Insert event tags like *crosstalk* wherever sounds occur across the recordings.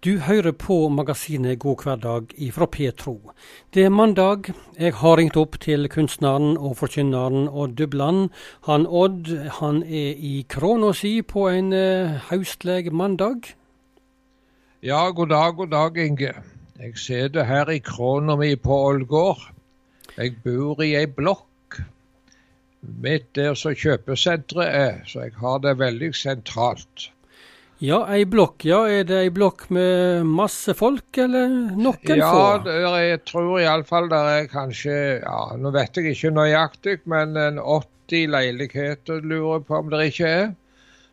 Du hører på magasinet God hverdag ifra Petro. Det er mandag. Jeg har ringt opp til kunstneren og forkynneren Odd Dubland. Han Odd han er i krona si på en høstlig mandag. Ja, god dag, god dag, Inge. Jeg sitter her i krona mi på Ålgård. Jeg bor i ei blokk midt der som kjøpesenteret er, så jeg har det veldig sentralt. Ja, ei blokk. Ja, Er det ei blokk med masse folk, eller noen ja, få? Ja, jeg tror iallfall det er kanskje ja, Nå vet jeg ikke nøyaktig, men en 80 leiligheter lurer på om det ikke er.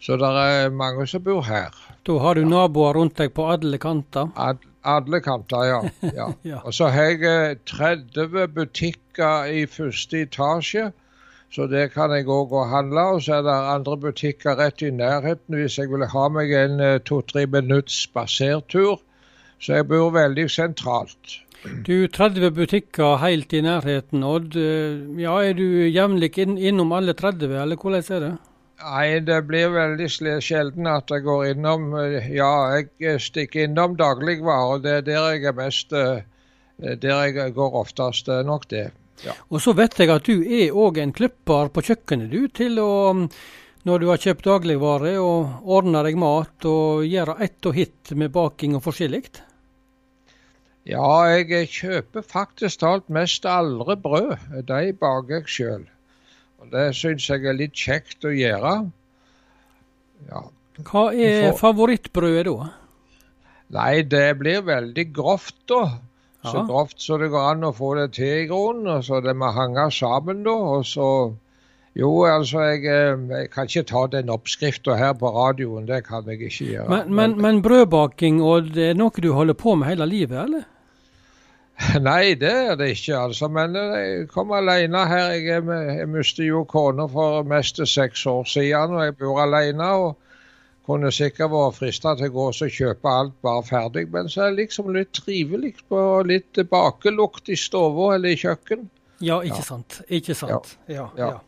Så det er mange som bor her. Da har du naboer rundt deg på alle kanter? Ad, alle kanter, ja. *laughs* ja. ja. Og så har jeg 30 butikker i første etasje. Så det kan jeg òg gå og handle. Og så er det andre butikker rett i nærheten hvis jeg vil ha meg en eh, to-tre minutts spasertur. Så jeg bor veldig sentralt. Du, 30 butikker helt i nærheten, Odd. Eh, ja, Er du jevnlig inn, innom alle 30, eller hvordan er det? Nei, det blir veldig sjelden at jeg går innom. Eh, ja, jeg stikker innom dagligvarer. Det er der jeg er mest Der jeg går oftest. Nok det. Ja. Og så vet jeg at du er òg en klipper på kjøkkenet, du, til å når du har kjøpt dagligvare og ordner deg mat og gjøre ett og hit med baking og forskjellig? Ja, jeg kjøper faktisk talt mest aldri brød. De baker jeg sjøl. Og det syns jeg er litt kjekt å gjøre. Ja. Hva er favorittbrødet da? Nei, det blir veldig grovt, da. Så grovt så det går an å få det til i grunnen. Så det må henge sammen, da. Og så Jo, altså, jeg, eh, jeg kan ikke ta den oppskrifta her på radioen. Det kan jeg ikke gjøre. Men, men, men brødbaking, og det er noe du holder på med hele livet, eller? *laughs* Nei, det er det ikke, altså. Men eh, jeg kom alene her. Jeg, jeg mistet jo kona for mest seks år siden, og jeg bor alene. og kunne sikkert vært frista til å gå og kjøpe alt bare ferdig, men så er det liksom litt trivelig på litt bakelukt i stua eller i kjøkken. Ja, ikke ja. sant. Ikke sant. Ja. ja, ja.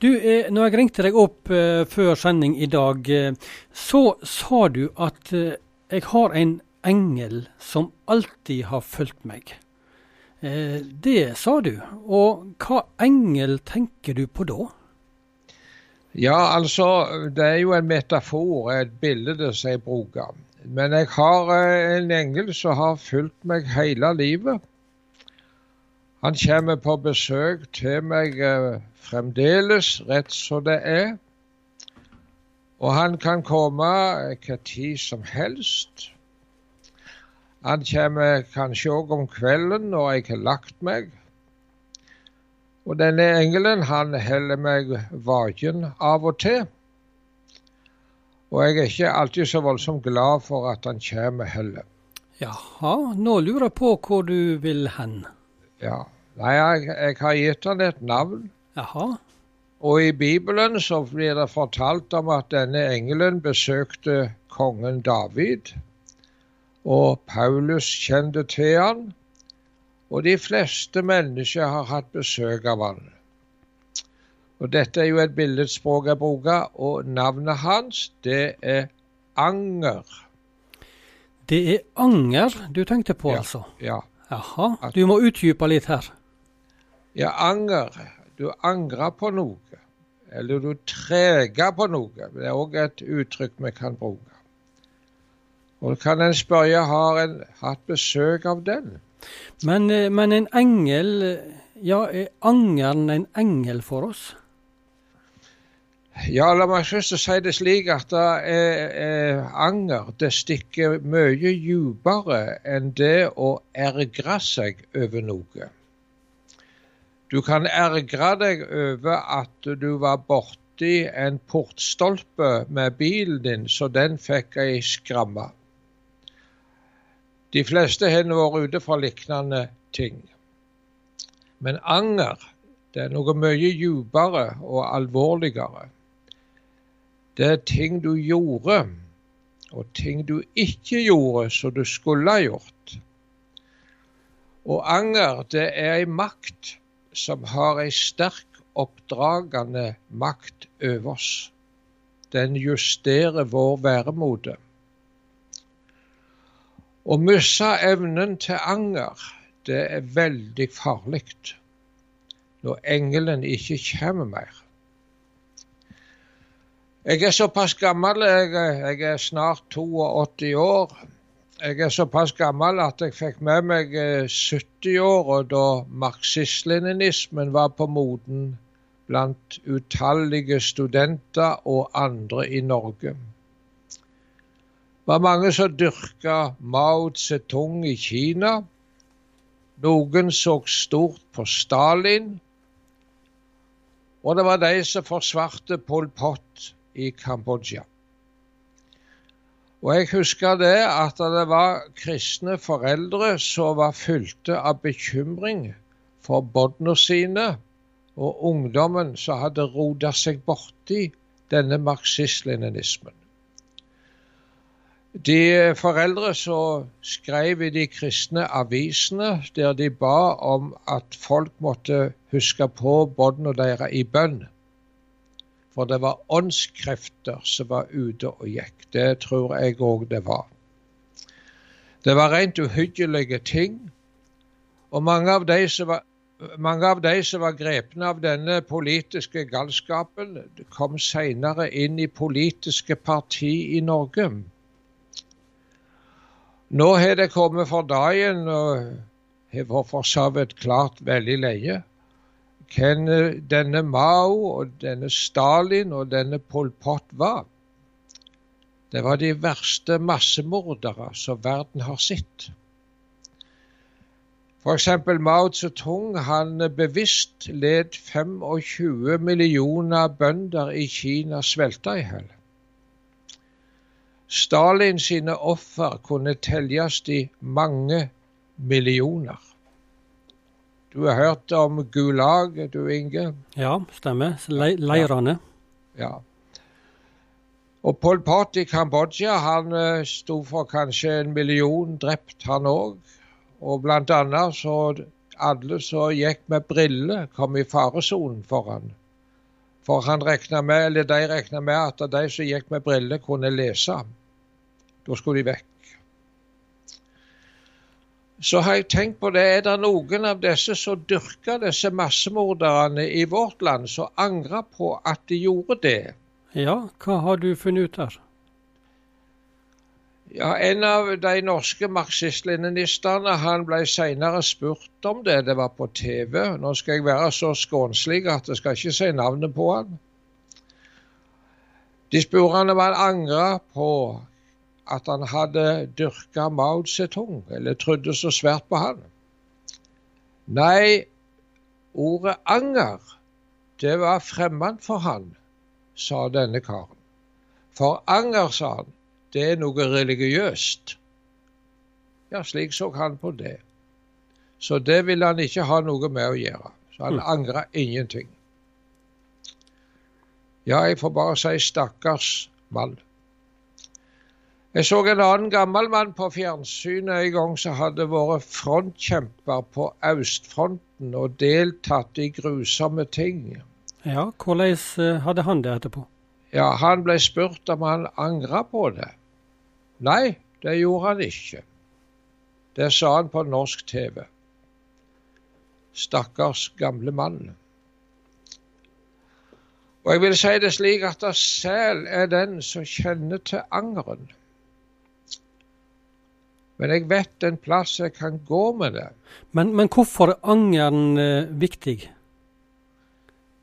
Du, eh, når jeg ringte deg opp eh, før sending i dag, eh, så sa du at eh, jeg har en engel som alltid har fulgt meg. Eh, det sa du. Og hva engel tenker du på da? Ja, altså, det er jo en metafor, et bilde som jeg bruker. Men jeg har eh, en engel som har fulgt meg hele livet. Han kommer på besøk til meg eh, fremdeles, rett som det er. Og han kan komme hva tid som helst. Han kommer kanskje òg om kvelden når jeg har lagt meg. Og denne engelen han holder meg vaken av og til. Og jeg er ikke alltid så voldsomt glad for at han kommer heller. Jaha, nå lurer jeg på hvor du vil hen. Ja, Nei, jeg, jeg har gitt han et navn. Jaha. Og i Bibelen så blir det fortalt om at denne engelen besøkte kongen David. Og Paulus kjente til han. Og de fleste mennesker har hatt besøk av han. Og Dette er jo et billedspråk jeg bruker, og navnet hans, det er Anger. Det er anger du tenkte på, ja, altså? Ja. Jaha, du må utdype litt her. Ja, anger. Du angrer på noe. Eller du treger på noe. Det er òg et uttrykk vi kan bruke. Og kan en spørre har en hatt besøk av den? Men, eh, men en engel, ja, er angeren en engel for oss? Ja, la meg først si det slik at det er, er anger det stikker mye dypere enn det å ergre seg over noe. Du kan ergre deg over at du var borti en portstolpe med bilen din, så den fikk ei skramme. De fleste har vært ute for lignende ting. Men anger det er noe mye dypere og alvorligere. Det er ting du gjorde, og ting du ikke gjorde som du skulle ha gjort. Og anger, det er ei makt som har ei sterk oppdragende makt over oss. Den justerer vår væremåte. Å miste evnen til anger, det er veldig farlig når engelen ikke kommer mer. Jeg er såpass gammel, jeg, jeg er snart 82 år. Jeg er såpass gammel at jeg fikk med meg 70-åra da marxist-leninismen var på moten blant utallige studenter og andre i Norge var mange som dyrka Mao Zedong i Kina. Noen så stort på Stalin. Og det var de som forsvarte Pol Pot i Kambodsja. Og jeg husker det at det var kristne foreldre som var fylte av bekymring for barna sine og ungdommen som hadde rota seg borti denne marxist-leninismen. De foreldre så skrev i de kristne avisene der de ba om at folk måtte huske på båndene deres i bønn. For det var åndskrefter som var ute og gikk. Det tror jeg òg det var. Det var rent uhyggelige ting. Og mange av de som var mange av var grepne av denne politiske galskapen, kom senere inn i politiske parti i Norge. Nå har det kommet for dagen, og har vært for så vidt klart veldig lenge, hvem denne Mao og denne Stalin og denne Pol Pot var. Det var de verste massemordere som verden har sett. F.eks. Mao Zedong han bevisst led 25 millioner bønder i Kina svelte i hjel. Stalin sine offer kunne telles i mange millioner. Du har hørt om Gulag, du Inge? Ja, stemmer. Le leirene. Ja. Og Pol Pot i Kambodsja han eh, sto for kanskje en million drept, han òg. Og blant annet så alle som gikk med briller, kom i faresonen for han. For han med, eller de regna med at de som gikk med briller, kunne lese. Da skulle de vekk. Så har jeg tenkt på det, er det noen av disse som dyrker disse massemorderne i vårt land, som angrer på at de gjorde det? Ja, hva har du funnet ut her? Ja, En av de norske marxist-leninistene han ble senere spurt om det. Det var på TV. Nå skal jeg være så skånslig at jeg skal ikke si navnet på han. De spurte han om han angra på at han hadde dyrka Mao Zedong, eller trodde så svært på han. Nei, ordet anger, det var fremmed for han, sa denne karen. For anger, sa han, det er noe religiøst. Ja, slik så han på det. Så det ville han ikke ha noe med å gjøre. Så han mm. angra ingenting. Ja, jeg får bare si stakkars mann. Jeg så en annen gammel mann på fjernsynet en gang som hadde vært frontkjemper på østfronten og deltatt i grusomme ting. Ja, hvordan eh, hadde han det etterpå? Ja, Han ble spurt om han angra på det. Nei, det gjorde han ikke. Det sa han på norsk TV. Stakkars gamle mann. Og jeg vil si det slik at selv er den som kjenner til angeren. Men jeg vet en plass jeg kan gå med det. Men, men hvorfor er angeren eh, viktig?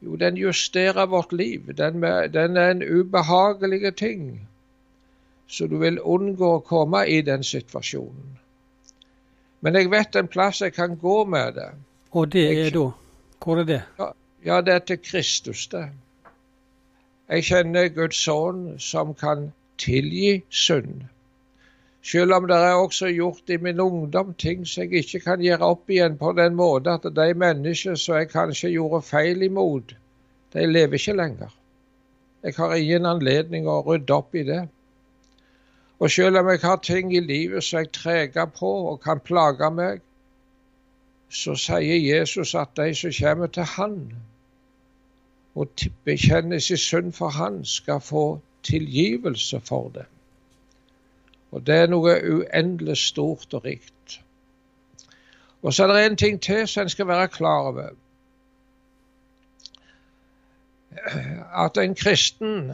Jo, den justerer vårt liv. Den, den, er en ubehagelig ting. Så du vil unngå å komme i den situasjonen. Men jeg vet en plass jeg kan gå med det. Og det er da? Hvor er det? Ja, ja, det er til Kristus, det. Jeg kjenner Guds sønn som kan tilgi synd. Selv om det er også gjort i min ungdom ting som jeg ikke kan gjøre opp igjen på den måten at de mennesker som jeg kanskje gjorde feil imot, de lever ikke lenger. Jeg har ingen anledning å rydde opp i det. Og selv om jeg har ting i livet som jeg treger på og kan plage meg, så sier Jesus at de som kommer til Han og bekjenner sin synd for Han, skal få tilgivelse for det. Og det er noe uendelig stort og rikt. Og så er det en ting til som en skal være klar over. At en kristen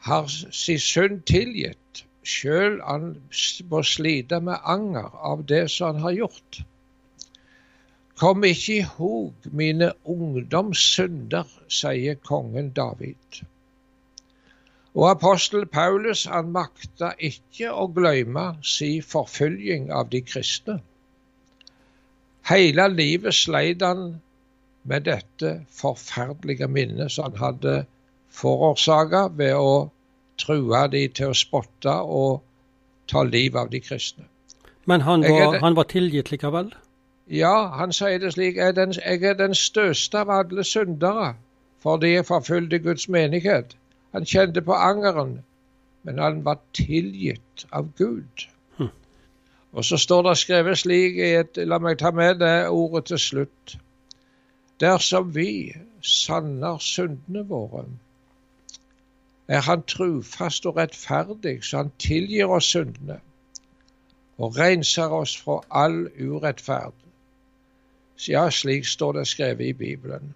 har sin synd tilgitt, sjøl han må slite med anger av det som han har gjort. Kom ikke i hug mine ungdomssynder, sier kongen David. Og apostel Paulus han makta ikke å glemme si forfølging av de kristne. Hele livet sleit han med dette forferdelige minnet som han hadde forårsaka ved å true de til å spotte og ta livet av de kristne. Men han var, han var tilgitt likevel? Ja, han sier det slik jeg er, den, jeg er den største av alle syndere fordi jeg forfulgte Guds menighet. Han kjente på angeren, men han var tilgitt av Gud. Hm. Og så står det skrevet slik i et La meg ta med det ordet til slutt. Dersom vi sanner syndene våre, er Han trufast og rettferdig, så Han tilgir oss syndene og renser oss fra all urettferd. Ja, slik står det skrevet i Bibelen.